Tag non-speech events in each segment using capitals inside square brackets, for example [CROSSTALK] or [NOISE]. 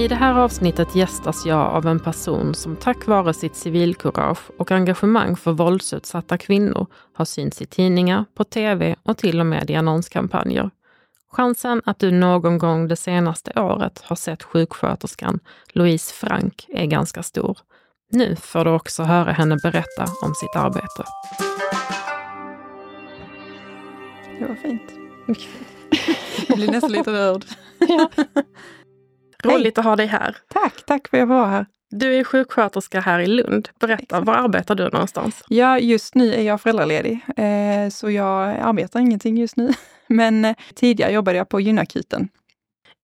I det här avsnittet gästas jag av en person som tack vare sitt civilkurage och engagemang för våldsutsatta kvinnor har synts i tidningar, på tv och till och med i annonskampanjer. Chansen att du någon gång det senaste året har sett sjuksköterskan Louise Frank är ganska stor. Nu får du också höra henne berätta om sitt arbete. Det var fint. Jag blir nästan lite rörd. [LAUGHS] Ja. Roligt att ha dig här. Tack, tack för att jag får vara här. Du är sjuksköterska här i Lund. Berätta, Exakt. var arbetar du någonstans? Ja, just nu är jag föräldraledig, eh, så jag arbetar ingenting just nu. [LAUGHS] Men eh, tidigare jobbade jag på gynakuten.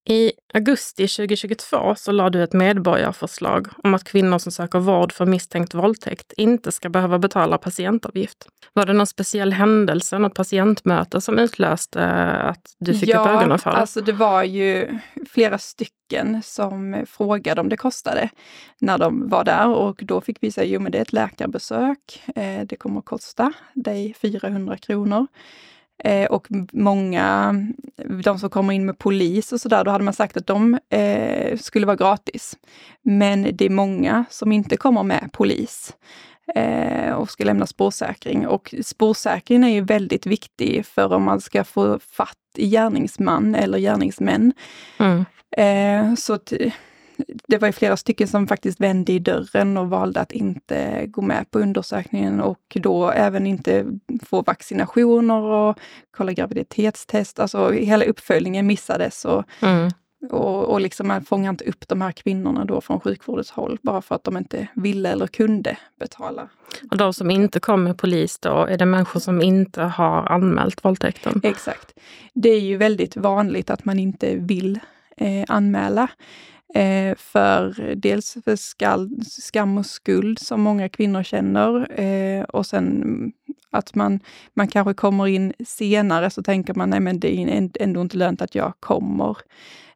I augusti 2022 så lade du ett medborgarförslag om att kvinnor som söker vård för misstänkt våldtäkt inte ska behöva betala patientavgift. Var det någon speciell händelse, något patientmöte som utlöste att du fick upp ögonen för det? alltså det var ju flera stycken som frågade om det kostade när de var där och då fick vi säga, jo men det är ett läkarbesök, eh, det kommer att kosta dig 400 kronor. Eh, och många, de som kommer in med polis och sådär, då hade man sagt att de eh, skulle vara gratis. Men det är många som inte kommer med polis eh, och ska lämna spårsäkring. Och spårsäkringen är ju väldigt viktig för om man ska få fatt i gärningsman eller gärningsmän. Mm. Eh, så att, det var ju flera stycken som faktiskt vände i dörren och valde att inte gå med på undersökningen och då även inte få vaccinationer och kolla graviditetstest. Alltså hela uppföljningen missades och, Mm. och, och liksom man fångar inte upp de här kvinnorna då från sjukvårdens håll bara för att de inte ville eller kunde betala. Och de som inte kom med polis då, är det människor som inte har anmält våldtäkten? Exakt. Det är ju väldigt vanligt att man inte vill eh, anmäla. Eh, för dels för skall, skam och skuld som många kvinnor känner eh, och sen att man, man kanske kommer in senare så tänker man nej men det är ändå inte lönt att jag kommer.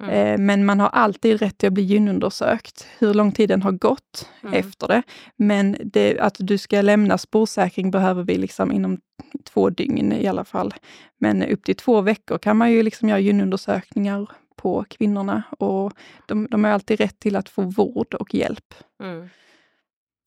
Mm. Eh, men man har alltid rätt till att bli gynundersökt, hur lång tiden har gått Mm. efter det. Men det, att du ska lämna spårsäkring behöver vi liksom inom två dygn i alla fall. Men upp till två veckor kan man ju liksom göra gynundersökningar på kvinnorna och de, de har alltid rätt till att få vård och hjälp. Mm.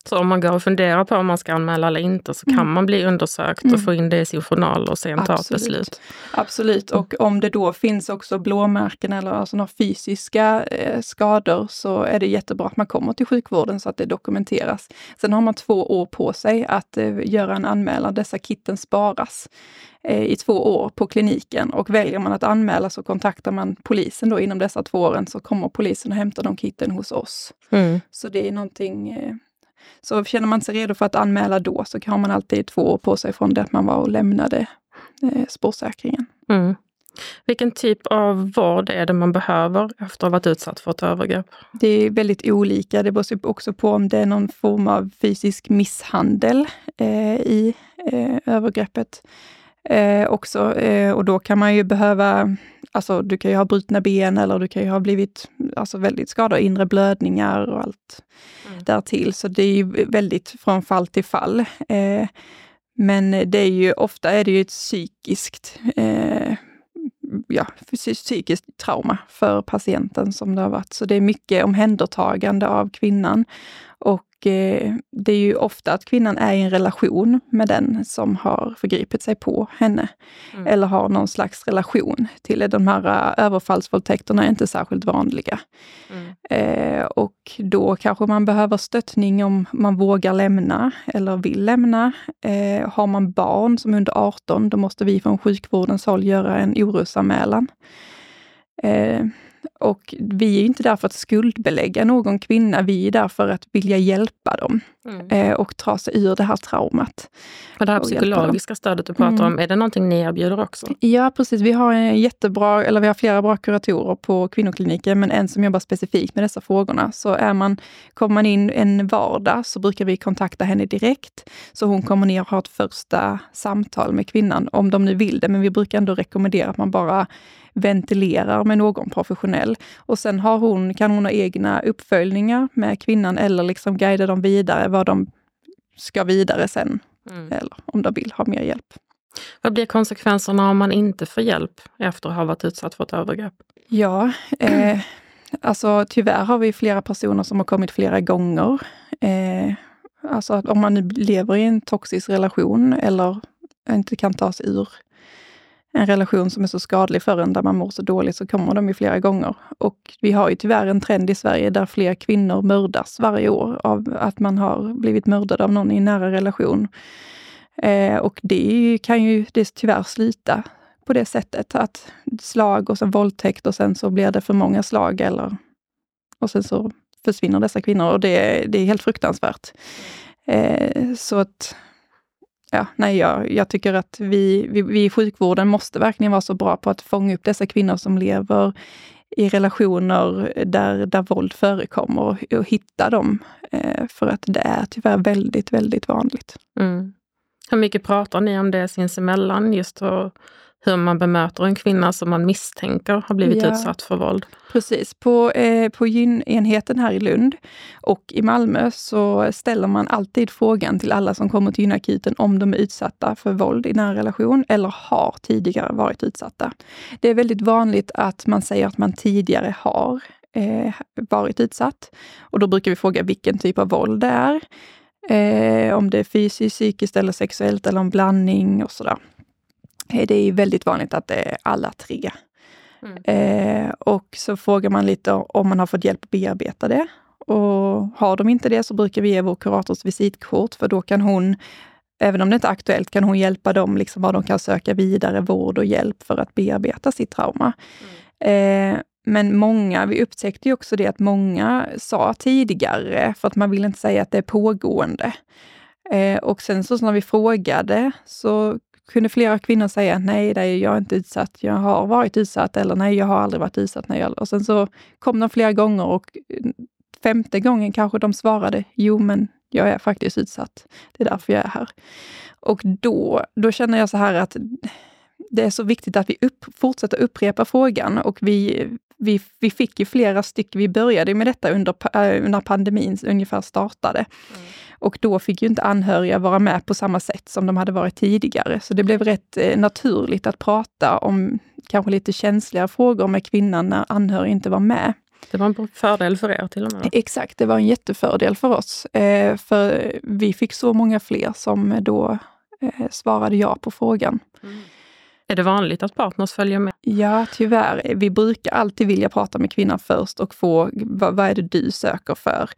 Så om man går och funderar på om man ska anmäla eller inte så kan Mm. man bli undersökt Mm. och få in det i sin journal och sen ta ett beslut. Absolut, och om det då finns också blåmärken eller alltså några fysiska eh, skador så är det jättebra att man kommer till sjukvården så att det dokumenteras. Sen har man två år på sig att eh, göra en anmälan. Dessa kitten sparas eh, i två år på kliniken och väljer man att anmäla så kontaktar man polisen då inom dessa två åren så kommer polisen och hämtar de kitten hos oss. Mm. Så det är någonting eh, så känner man sig redo för att anmäla då så har man alltid två år på sig från det att man var och lämnade eh, spårsäkringen. Mm. Vilken typ av vård är det man behöver efter att ha varit utsatt för ett övergrepp? Det är väldigt olika. Det beror också på om det är någon form av fysisk misshandel eh, i eh, övergreppet. Eh, också, eh, och då kan man ju behöva, alltså du kan ju ha brutna ben eller du kan ju ha blivit alltså, väldigt skadad, inre blödningar och allt Mm. därtill. Så det är ju väldigt från fall till fall. Eh, men det är ju ofta är det ju ett psykiskt eh, ja, psy- psykiskt trauma för patienten som det har varit. Så det är mycket omhändertagande av kvinnan. Och det är ju ofta att kvinnan är i en relation med den som har förgripit sig på henne. Mm. Eller har någon slags relation till det. De här eh, överfallsvåldtäkterna är inte särskilt vanliga. Mm. Eh, och då kanske man behöver stöttning om man vågar lämna eller vill lämna. Eh, har man barn som är under 18, då måste vi från sjukvårdens håll göra en orosanmälan. Eh, och vi är inte där för att skuldbelägga någon kvinna, vi är där för att vilja hjälpa dem Mm. eh, och ta sig ur det här traumat. Och det här och psykologiska stödet du pratar Mm. om, är det någonting ni erbjuder också? Ja, precis. Vi har en jättebra, eller vi har flera bra kuratorer på kvinnokliniken, men en som jobbar specifikt med dessa frågorna. Så är man, kommer man in en vardag så brukar vi kontakta henne direkt. Så hon kommer ner och har ett första samtal med kvinnan, om de nu vill det. Men vi brukar ändå rekommendera att man bara ventilerar med någon professionell. Och sen har hon, kan hon ha egna uppföljningar med kvinnan eller liksom guida dem vidare vad de ska vidare sen. Mm. Eller om de vill ha mer hjälp. Vad blir konsekvenserna om man inte får hjälp efter att ha varit utsatt för ett övergrepp? Ja, eh, alltså tyvärr har vi flera personer som har kommit flera gånger. Eh, alltså om man nu lever i en toxisk relation eller inte kan ta sig ur en relation som är så skadlig för en, där man mår så dåligt, så kommer de ju flera gånger. Och vi har ju tyvärr en trend i Sverige där fler kvinnor mördas varje år av att man har blivit mördad av någon i en nära relation. Eh, och det kan ju det tyvärr sluta på det sättet, att slag och sen våldtäkt och sen så blir det för många slag eller och sen så försvinner dessa kvinnor och det, det är helt fruktansvärt. Eh, så att ja, nej, jag, jag tycker att vi, vi, vi i sjukvården måste verkligen vara så bra på att fånga upp dessa kvinnor som lever i relationer där, där våld förekommer och, och hitta dem. Eh, för att det är tyvärr väldigt, väldigt vanligt. Mm. Hur mycket pratar ni om det sinsemellan? Just att hur man bemöter en kvinna som man misstänker har blivit ja, utsatt för våld. Precis. På, eh, på gynenheten här i Lund och i Malmö så ställer man alltid frågan till alla som kommer till gynakuten om de är utsatta för våld i nära relation eller har tidigare varit utsatta. Det är väldigt vanligt att man säger att man tidigare har eh, varit utsatt. Och då brukar vi fråga vilken typ av våld det är. Eh, om det är fysiskt, psykiskt eller sexuellt eller en blandning och sådär. Eh, det är väldigt vanligt att det är alla tre. Mm. Eh, och så frågar man lite om man har fått hjälp att bearbeta det. Och har de inte det så brukar vi ge vår kurators visitkort, för då kan hon, även om det inte är aktuellt, kan hon hjälpa dem liksom var de kan söka vidare vård och hjälp för att bearbeta sitt trauma. Mm. Eh, men många, vi upptäckte ju också det att många sa tidigare, för att man vill inte säga att det är pågående. Eh, och sen så när vi frågade så kunde flera kvinnor säga nej, nej, jag är inte utsatt, jag har varit utsatt eller nej, jag har aldrig varit utsatt. Nej. Och sen så kom de flera gånger och mm, femte gången kanske de svarade jo, men jag är faktiskt utsatt. Det är därför jag är här. Och då, då känner jag så här att det är så viktigt att vi upp, fortsätter upprepa frågan och vi, vi, vi fick ju flera stycken, vi började med detta under, äh, när pandemin ungefär startade. Mm. Och då fick ju inte anhöriga vara med på samma sätt som de hade varit tidigare. Så det blev rätt eh, naturligt att prata om kanske lite känsliga frågor med kvinnan när anhöriga inte var med. Det var en fördel för er till och med? Exakt, det var en jättefördel för oss. Eh, för vi fick så många fler som då eh, svarade ja på frågan. Mm. Är det vanligt att partners följer med? Ja, tyvärr. Vi brukar alltid vilja prata med kvinnan först och få vad, vad är det du söker för?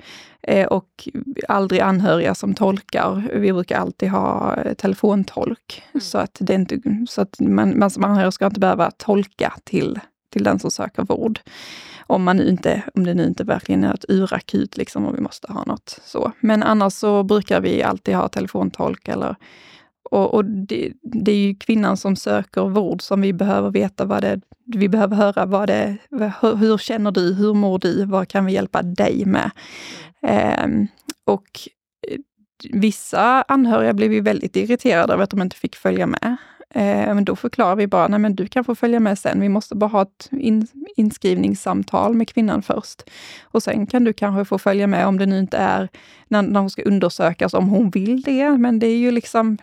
Eh, och aldrig anhöriga som tolkar. Vi brukar alltid ha eh, telefontolk mm. så att, det inte, så att man, man som anhörig ska inte behöva tolka till, till den som söker vård. Om, man inte, om det nu inte verkligen är ett urakut, liksom, och vi måste ha något så. Men annars så brukar vi alltid ha telefontolk eller och, och det, det, är ju kvinnan som söker vård som vi behöver veta vad det Vi behöver höra vad det hur, hur känner du? Hur mår du? Vad kan vi hjälpa dig med? Ehm, eh, och vissa anhöriga blev ju väldigt irriterade över att de inte fick följa med. Eh, men då förklarar vi bara, nej men du kan få följa med sen. Vi måste bara ha ett in, inskrivningssamtal med kvinnan först. Och sen kan du kanske få följa med om det nu inte är när, när hon ska undersökas, om hon vill det. Men det är ju liksom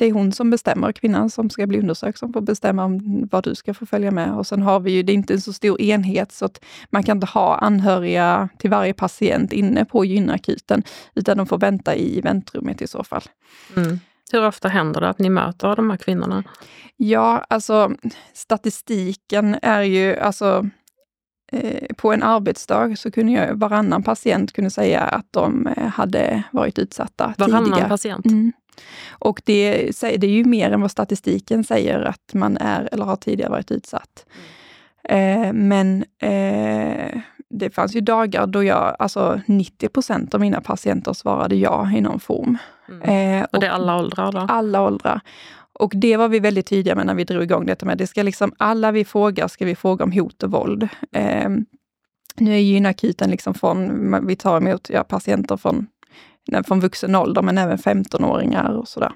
det är hon som bestämmer, kvinnan som ska bli undersökt, som får bestämma om vad du ska få följa med. Och sen har vi ju, det är inte en så stor enhet så att man kan inte ha anhöriga till varje patient inne på gynakuten, utan de får vänta i väntrummet i så fall. Mm. Hur ofta händer det att ni möter de här kvinnorna? Ja, alltså statistiken är ju, alltså eh, på en arbetsdag så kunde jag, varannan patient kunde säga att de eh, hade varit utsatta varannan tidigare. Varannan patient? Mm. Och det, det är ju mer än vad statistiken säger att man är eller har tidigare varit utsatt. Mm. Eh, men eh, det fanns ju dagar då jag, alltså 90 procent av mina patienter svarade ja i någon form. Mm. Eh, och, och det är alla åldrar? Då? Alla åldrar. Och det var vi väldigt tydliga med när vi drog igång detta med. Det ska liksom, alla vi frågar ska vi fråga om hot och våld. Eh, nu är gynakuten liksom från, vi tar emot ja, patienter från från vuxen ålder, men även 15-åringar och sådär.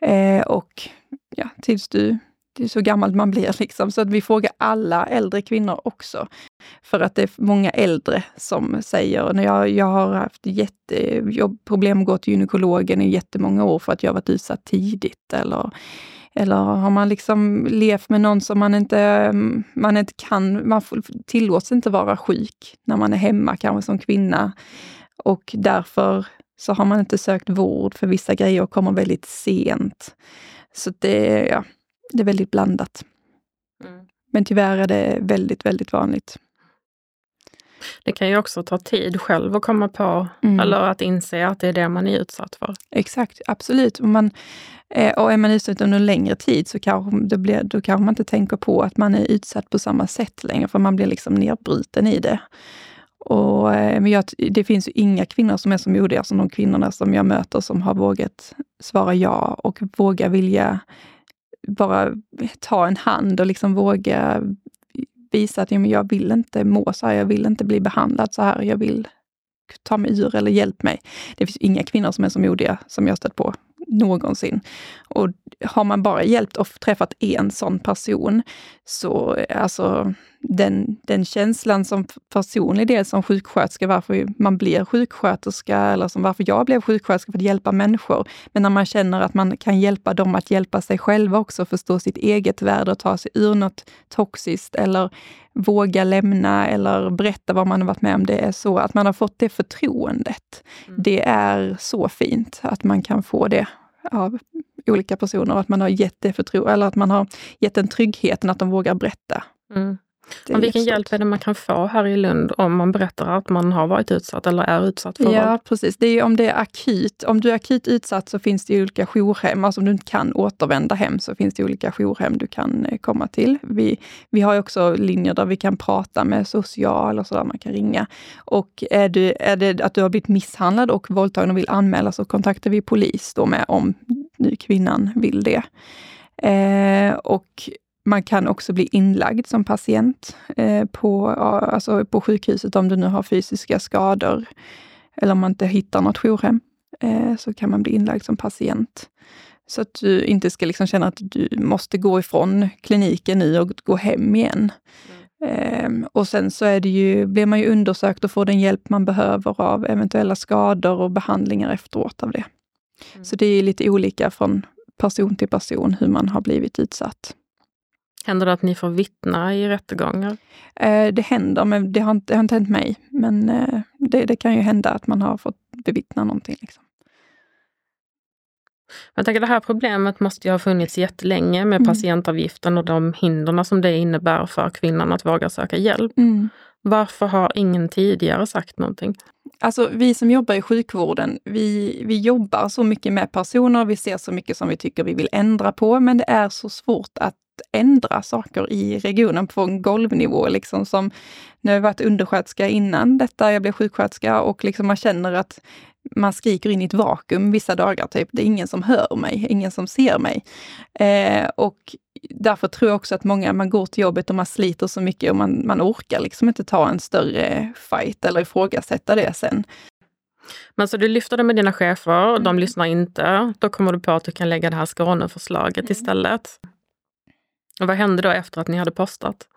Eh, och ja, tills du det är så gammalt man blir. [LAUGHS] Liksom. Så att vi frågar alla äldre kvinnor också. För att det är många äldre som säger, när jag, jag har haft jätteproblem att gå till gynekologen i jättemånga år för att jag varit utsatt tidigt. Eller Eller har man liksom levt med någon som man inte, man inte kan, man tillåts inte vara sjuk när man är hemma kanske som kvinna. Och därför så har man inte sökt vård för vissa grejer och kommer väldigt sent. Så det, ja, det är väldigt blandat. Mm. Men tyvärr är det väldigt, väldigt vanligt. Det kan ju också ta tid själv att komma på, mm. eller att inse att det är det man är utsatt för. Exakt, absolut. Och, man, eh, och är man utsatt under en längre tid så kanske, blir, då kanske man inte tänker på att man är utsatt på samma sätt längre, för man blir liksom nedbruten i det. Och, eh, men jag, det finns ju inga kvinnor som är så modiga som alltså de kvinnorna som jag möter som har vågat svara ja och våga vilja bara ta en hand och liksom våga visa att ja, men jag vill inte må så här, jag vill inte bli behandlad så här, jag vill ta mig ur eller hjälp mig. Det finns inga kvinnor som är så modiga som jag stött på någonsin. Och har man bara hjälpt och träffat en sån person, så alltså den, den känslan som personlig del som sjuksköterska, varför man blir sjuksköterska eller som varför jag blev sjuksköterska, för att hjälpa människor. Men när man känner att man kan hjälpa dem att hjälpa sig själva också, förstå sitt eget värde och ta sig ur något toxiskt eller våga lämna eller berätta vad man har varit med om. Det är så att man har fått det förtroendet. Mm. Det är så fint att man kan få det av olika personer, att man har gett det förtroende, eller att man har gett den tryggheten att de vågar berätta. Mm. Men vilken hjälp är det man kan få här i Lund om man berättar att man har varit utsatt eller är utsatt för Ja, våld? precis. Det är om det är akut. Om du är akut utsatt så finns det olika jourhem. Alltså om du inte kan återvända hem så finns det olika jourhem du kan eh, komma till. Vi, vi har också linjer där vi kan prata med social och sådär, man kan ringa. Och är, du, är det att du har blivit misshandlad och våldtagen och vill anmäla så kontaktar vi polis då med om nu kvinnan vill det. Eh, och man kan också bli inlagd som patient eh, på, alltså på sjukhuset om du nu har fysiska skador eller om man inte hittar något jourhem, eh, så kan man bli inlagd som patient. Så att du inte ska liksom känna att du måste gå ifrån kliniken nu och gå hem igen. Mm. Eh, och sen så är det ju, blir man ju undersökt och får den hjälp man behöver av eventuella skador och behandlingar efteråt av det. Mm. Så det är lite olika från person till person hur man har blivit utsatt. Händer det att ni får vittna i rättegångar? Eh, det händer, men det har inte, det har inte hänt mig. Men eh, det, det, kan ju hända att man har fått bevittna någonting. Liksom. Jag tänker det här problemet måste ju ha funnits jättelänge med mm. patientavgiften och de hindren som det innebär för kvinnan att våga söka hjälp. Mm. Varför har ingen tidigare sagt någonting? Alltså vi som jobbar i sjukvården, vi, vi jobbar så mycket med personer, vi ser så mycket som vi tycker vi vill ändra på, men det är så svårt att ändra saker i regionen på en golvnivå. Liksom som, nu har jag varit undersköterska innan detta, jag blev sjuksköterska och liksom man känner att man skriker in i ett vakuum vissa dagar. Typ. Det är ingen som hör mig, ingen som ser mig. Eh, och därför tror jag också att många, man går till jobbet och man sliter så mycket och man, man orkar liksom inte ta en större fight eller ifrågasätta det sen. Men så du lyfter det med dina chefer, mm. de lyssnar inte. Då kommer du på att du kan lägga det här Skåneförslaget mm. istället. Och vad hände då efter att ni hade postat?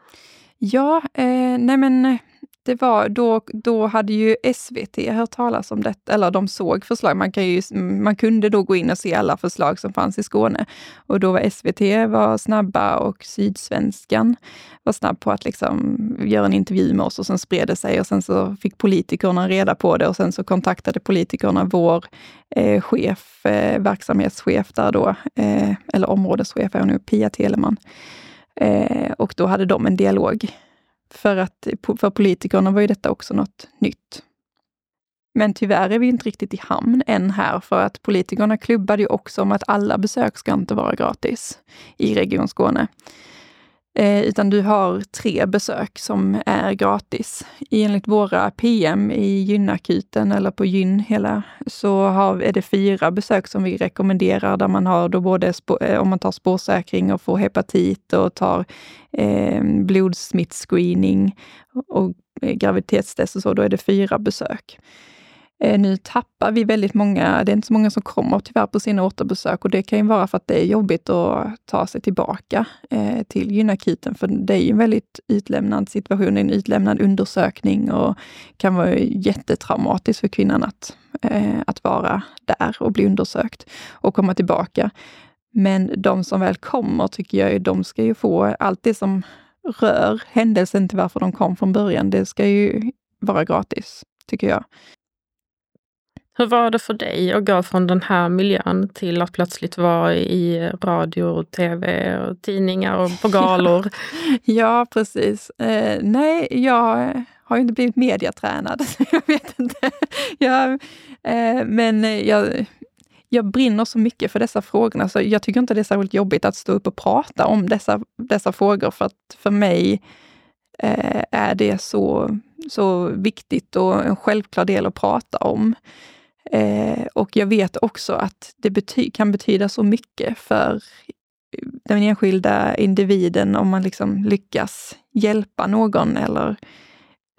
Ja, eh, nej men det var, då, då hade ju SVT hört talas om detta, eller de såg förslag. Man, kan ju, mm, man kunde då gå in och se alla förslag som fanns i Skåne. Och då var SVT var snabba och Sydsvenskan var snabb på att liksom göra en intervju med oss och sen spred det sig och sen så fick politikerna reda på det och sen så kontaktade politikerna vår eh, chef, eh, verksamhetschef där då, eh, eller områdeschef är hon nu, Pia Teleman. Eh, och då hade de en dialog för att för politikerna var ju detta också något nytt. Men tyvärr är vi inte riktigt i hamn än här, för att politikerna klubbade ju också om att alla besök ska inte vara gratis i Region Skåne. Eh, utan du har tre besök som är gratis. Enligt våra PM i gynakuten eller på gyn hela, så har, är det fyra besök som vi rekommenderar där man har då både eh, om man tar spårsäkring och får hepatit och tar eh, blodsmittscreening och eh, graviditetstest och så, då är det fyra besök. Eh, nu tappar vi väldigt många, det är inte så många som kommer tyvärr på sina återbesök och det kan ju vara för att det är jobbigt att ta sig tillbaka eh, till gynakuten, för det är ju en väldigt utlämnad situation, en utlämnad undersökning och kan vara jättetraumatiskt för kvinnan att, eh, att vara där och bli undersökt och komma tillbaka. Men de som väl kommer tycker jag, de ska ju få allt det som rör händelsen till varför de kom från början. Det ska ju vara gratis, tycker jag. Hur var det för dig att gå från den här miljön till att plötsligt vara i radio, tv, och tidningar och på [LAUGHS] galor? ja, precis. Eh, nej, jag har ju inte blivit mediatränad. [LAUGHS] jag vet inte. jag, eh, men jag, jag brinner så mycket för dessa frågorna, så jag tycker inte det är särskilt jobbigt att stå upp och prata om dessa, dessa frågor, för att för mig eh, är det så, så viktigt och en självklar del att prata om. Eh, och jag vet också att det bety kan betyda så mycket för eh, den enskilda individen om man liksom lyckas hjälpa någon eller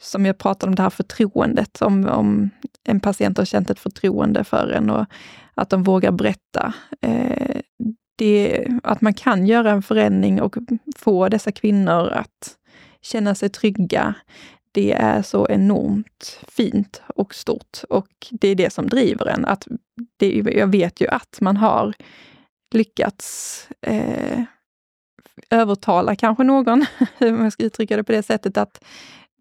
som jag pratade om det här förtroendet, om, om en patient har känt ett förtroende för en och att de vågar berätta. Eh, det, att man kan göra en förändring och få dessa kvinnor att känna sig trygga, det är så enormt fint och stort. Och det är det som driver en. Att det, jag vet ju att man har lyckats eh, övertala kanske någon, [LAUGHS] om jag ska uttrycka det på det sättet, att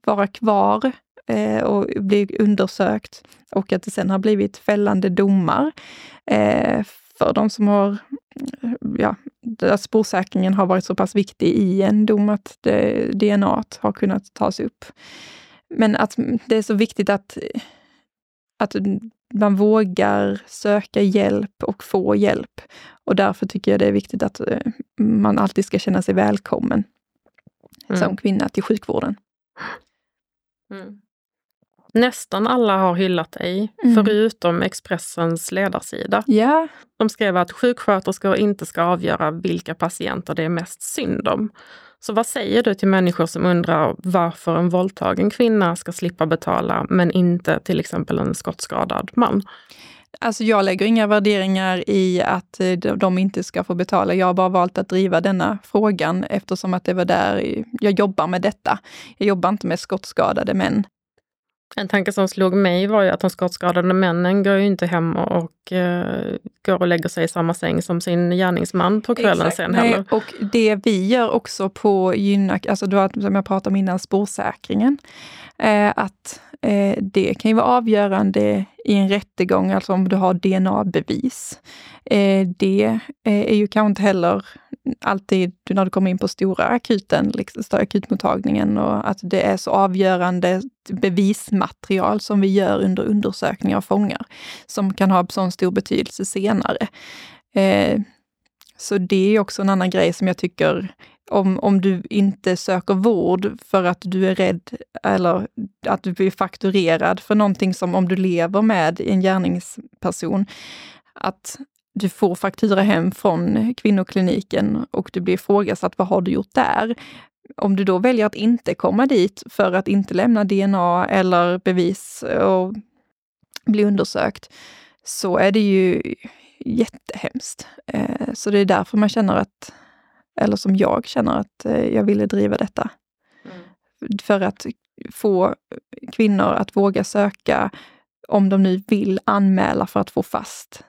vara kvar eh, och bli undersökt och att det sen har blivit fällande domar eh, för de som har, ja, där spårsäkringen har varit så pass viktig i en dom att det, DNA har kunnat tas upp. Men att det är så viktigt att, att man vågar söka hjälp och få hjälp. Och därför tycker jag det är viktigt att eh, man alltid ska känna sig välkommen mm. som kvinna till sjukvården. Mm. Nästan alla har hyllat dig, mm. förutom Expressens ledarsida. Yeah. De skrev att sjuksköterskor inte ska avgöra vilka patienter det är mest synd om. Så vad säger du till människor som undrar varför en våldtagen kvinna ska slippa betala, men inte till exempel en skottskadad man? Alltså jag lägger inga värderingar i att eh, de inte ska få betala. Jag har bara valt att driva denna frågan eftersom att det var där jag jobbar med detta. Jag jobbar inte med skottskadade män. En tanke som slog mig var ju att de skottskadade männen går ju inte hem och, och uh, går och lägger sig i samma säng som sin gärningsman på kvällen Exakt. sen heller. Nej, och det vi gör också på Gynnak, alltså då, som jag pratade om innan, spårsäkringen, eh, att eh, det kan ju vara avgörande i en rättegång, alltså om du har DNA-bevis. Eh, det eh, är ju kanske inte heller alltid när du kommer in på stora akuten, liksom, akutmottagningen och att det är så avgörande bevismaterial som vi gör under undersökningar av fångar, som kan ha sån stor betydelse senare. Eh, så det är också en annan grej som jag tycker om, om du inte söker vård för att du är rädd eller att du blir fakturerad för någonting som om du lever med en gärningsperson, att du får faktura hem från kvinnokliniken och du blir ifrågasatt, vad har du gjort där? Om du då väljer att inte komma dit för att inte lämna DNA eller bevis och bli undersökt, så är det ju jättehemskt. Eh, så det är därför man känner att, eller som jag känner att eh, jag ville driva detta. Mm. För att få kvinnor att våga söka, om de nu vill anmäla för att få fast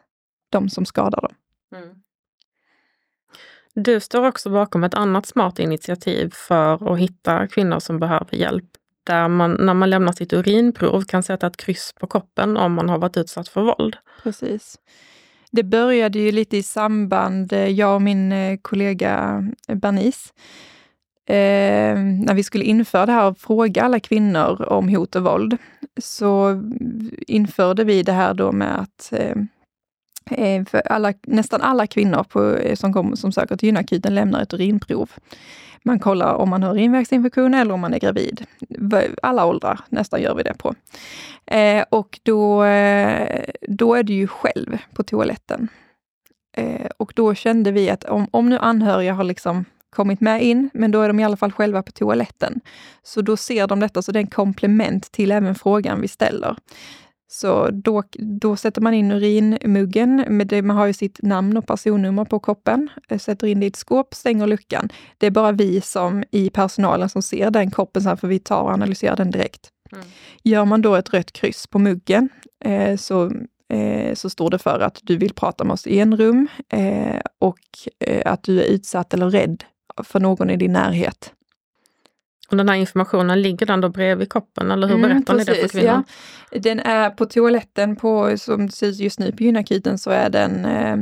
de som skadar dem. Mm. Du står också bakom ett annat smart initiativ för att hitta kvinnor som behöver hjälp. Där man när man lämnar sitt urinprov kan sätta ett kryss på koppen om man har varit utsatt för våld. Precis. Det började ju lite i samband, eh, jag och min eh, kollega eh, Bernice, eh, när vi skulle införa det här och fråga alla kvinnor om hot och våld, så införde vi det här då med att eh, Eh, Eh, för alla, nästan alla kvinnor på, eh, som, kom, som söker till gynakuten lämnar ett urinprov. Man kollar om man har urinvägsinfektion eller om man är gravid. Alla åldrar nästan gör vi det på. Eh, och då, eh, då är du ju själv på toaletten. Eh, och då kände vi att om, om nu anhöriga har liksom kommit med in, men då är de i alla fall själva på toaletten. Så då ser de detta, så det är en komplement till även frågan vi ställer. Så då, då sätter man in urinmuggen, med det, man har ju sitt namn och personnummer på koppen, eh, sätter in det i ett skåp, stänger luckan. Det är bara vi som i personalen som ser den koppen, här, för vi tar och analyserar den direkt. Mm. Gör man då ett rött kryss på muggen, eh, så eh, så står det för att du vill prata med oss i en rum eh, och eh, att du är utsatt eller rädd för någon i din närhet. Och den här informationen, ligger den då bredvid koppen eller hur mm, berättar mm, ni det för kvinnor? Ja. Den är på toaletten, på, som ut just nu på gynakuten, så är den eh,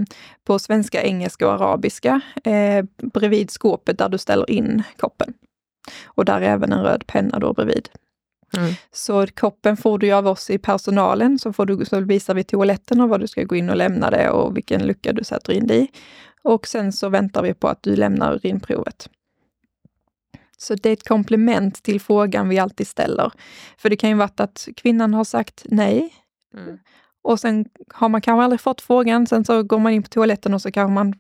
på svenska, engelska och arabiska eh, bredvid skåpet där du ställer in koppen. Och där är även en röd penna då bredvid. Mm. Så koppen får du av oss i personalen, så, får du, så visar vi toaletten och var du ska gå in och lämna det och vilken lucka du sätter in det i. Och sen så väntar vi på att du lämnar urinprovet. Så det är ett komplement till frågan vi alltid ställer. För det kan ju vara att kvinnan har sagt nej. Mm. Och sen har man kanske aldrig fått frågan. Sen så går man in på toaletten och så kanske man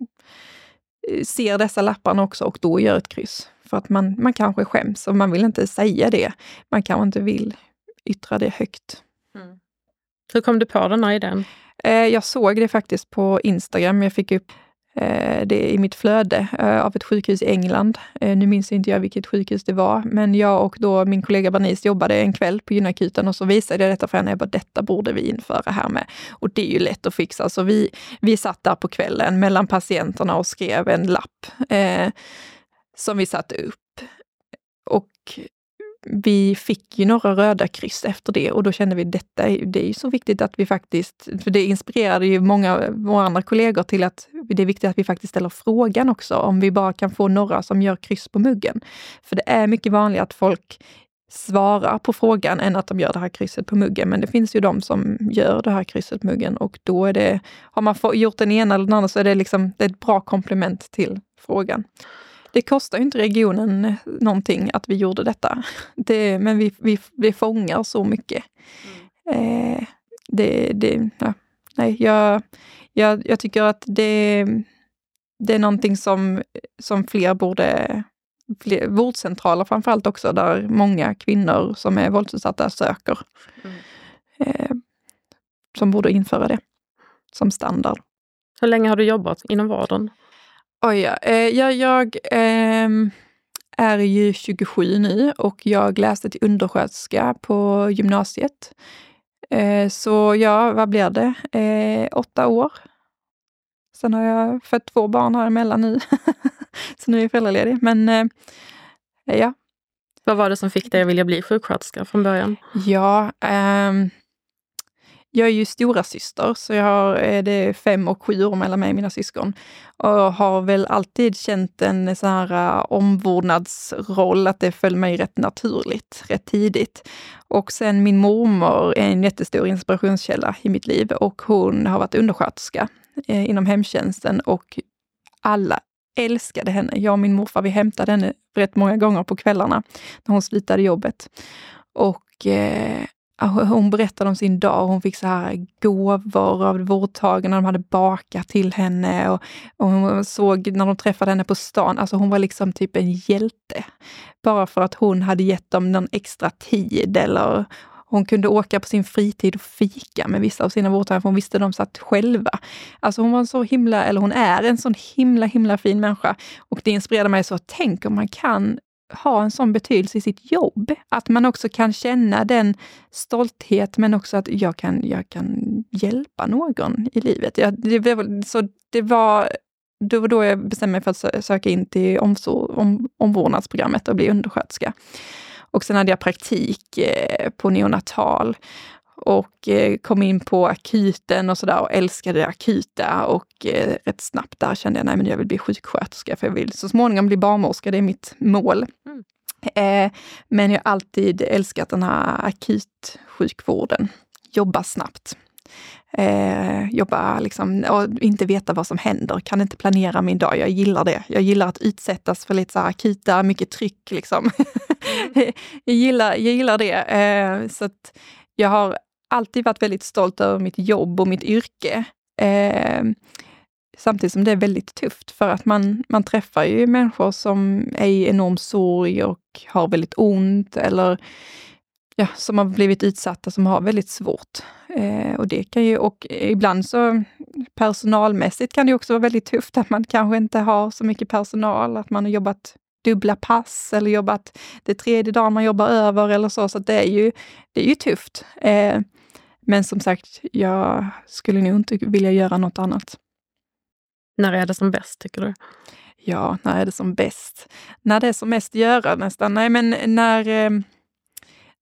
eh, ser dessa lapparna också och då gör ett kryss. För att man, man kanske skäms och man vill inte säga det. Man kanske inte vill yttra det högt. Mm. Hur kom du på den här idén? Eh, jag såg det faktiskt på Instagram. Jag fick upp Eh, det i mitt flöde eh, av ett sjukhus i England. Eh, nu minns inte jag vilket sjukhus det var, men jag och då min kollega Bernice jobbade en kväll på gynakuten och så visade jag detta för henne. Jag bara, detta borde vi införa här med. Och det är ju lätt att fixa. Så vi, vi satt där på kvällen mellan patienterna och skrev en lapp eh, som vi satte upp. Och vi fick ju några röda kryss efter det och då kände vi detta, det är ju så viktigt att vi faktiskt, för det inspirerade ju många av våra andra kollegor till att det är viktigt att vi faktiskt ställer frågan också, om vi bara kan få några som gör kryss på muggen. För det är mycket vanligare att folk svarar på frågan än att de gör det här krysset på muggen. Men det finns ju de som gör det här krysset på muggen och då är det, har man gjort den ena eller den andra så är det liksom det är ett bra komplement till frågan. Det kostar inte regionen någonting att vi gjorde detta. Det, men vi, vi, vi fångar så mycket. Mm. Eh, det, det, ja, nej, jag, jag, jag tycker att det, det är någonting som, som fler borde fler, vårdcentraler framförallt också, där många kvinnor som är våldsutsatta söker. Mm. Eh, som borde införa det som standard. Hur länge har du jobbat inom vården? Oj, ja. Eh, jag, jag eh, är ju 27 nu och jag läste till undersköterska på gymnasiet. Eh, så ja, vad blir det? Eh, åtta år. Sen har jag fött två barn här emellan nu. [LAUGHS] så nu är jag föräldraledig. Men eh, ja. Vad var det som fick dig att vilja bli sjuksköterska från början? Ja, ehm, jag är ju stora syster så jag har, eh, det är fem och sju år mellan mig och mina syskon. Och har väl alltid känt en sån här eh, omvårdnadsroll, att det föll mig rätt naturligt, rätt tidigt. Och sen min mormor är en jättestor inspirationskälla i mitt liv och hon har varit undersköterska eh, inom hemtjänsten och alla älskade henne. Jag och min morfar, vi hämtade henne rätt många gånger på kvällarna när hon slutade jobbet. Och eh, hon berättade om sin dag. Hon fick så här gåvor av vårdtagarna. De hade bakat till henne och, och hon såg när de träffade henne på stan. Alltså hon var liksom typ en hjälte. Bara för att hon hade gett dem någon extra tid eller hon kunde åka på sin fritid och fika med vissa av sina vårdtagare, för hon visste de satt själva. Alltså hon var en så himla, eller hon är en sån himla, himla fin människa. Och det inspirerade mig så, tänk om man kan ha en sån betydelse i sitt jobb. Att man också kan känna den stolthet, men också att jag kan, jag kan hjälpa någon i livet. Jag, det, så det var det var då jag bestämde mig för att söka in till omsor, om, omvårdnadsprogrammet och bli undersköterska. Och sen hade jag praktik eh, på neonatal och eh, kom in på akuten och sådär och älskade det akuta och eh, rätt snabbt där kände jag, nej men jag vill bli sjuksköterska för jag vill så småningom bli barnmorska, det är mitt mål. Mm. Eh, men jag har alltid älskat den här akutsjukvården, jobba snabbt. Eh, jobba liksom, och inte veta vad som händer, kan inte planera min dag. Jag gillar det. Jag gillar att utsättas för lite så akuta, mycket tryck. Liksom. Mm. [LAUGHS] jag, gillar, jag gillar det. Eh, så att jag har alltid varit väldigt stolt över mitt jobb och mitt yrke. Eh, samtidigt som det är väldigt tufft för att man, man träffar ju människor som är i enorm sorg och har väldigt ont eller ja, som har blivit utsatta, som har väldigt svårt. Eh, och det kan ju, och ibland så personalmässigt kan det också vara väldigt tufft att man kanske inte har så mycket personal, att man har jobbat dubbla pass eller jobbat det tredje dagen man jobbar över eller så. Så det är ju, det är ju tufft. Eh, men som sagt, jag skulle nog inte vilja göra något annat. När är det som bäst, tycker du? Ja, när är det som bäst? När det är som mest göra nästan. Nej, men när, eh,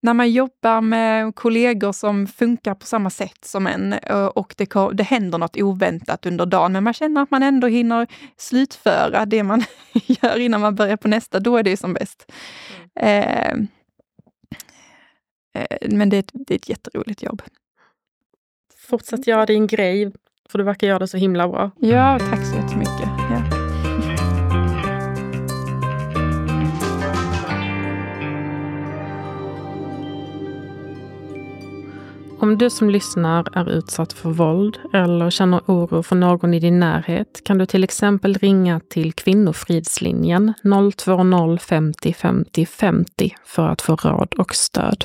när man jobbar med kollegor som funkar på samma sätt som en eh, och det, det händer något oväntat under dagen, men man känner att man ändå hinner slutföra det man [LAUGHS] gör innan man börjar på nästa, då är det som bäst. Mm. Eh, eh, men det är, ett, det är ett jätteroligt jobb. Fortsätt göra din grej, för du verkar göra det så himla bra. Ja, tack så jättemycket. Ja. Om du som lyssnar är utsatt för våld eller känner oro för någon i din närhet kan du till exempel ringa till Kvinnofridslinjen 020 50 50 50 för att få råd och stöd.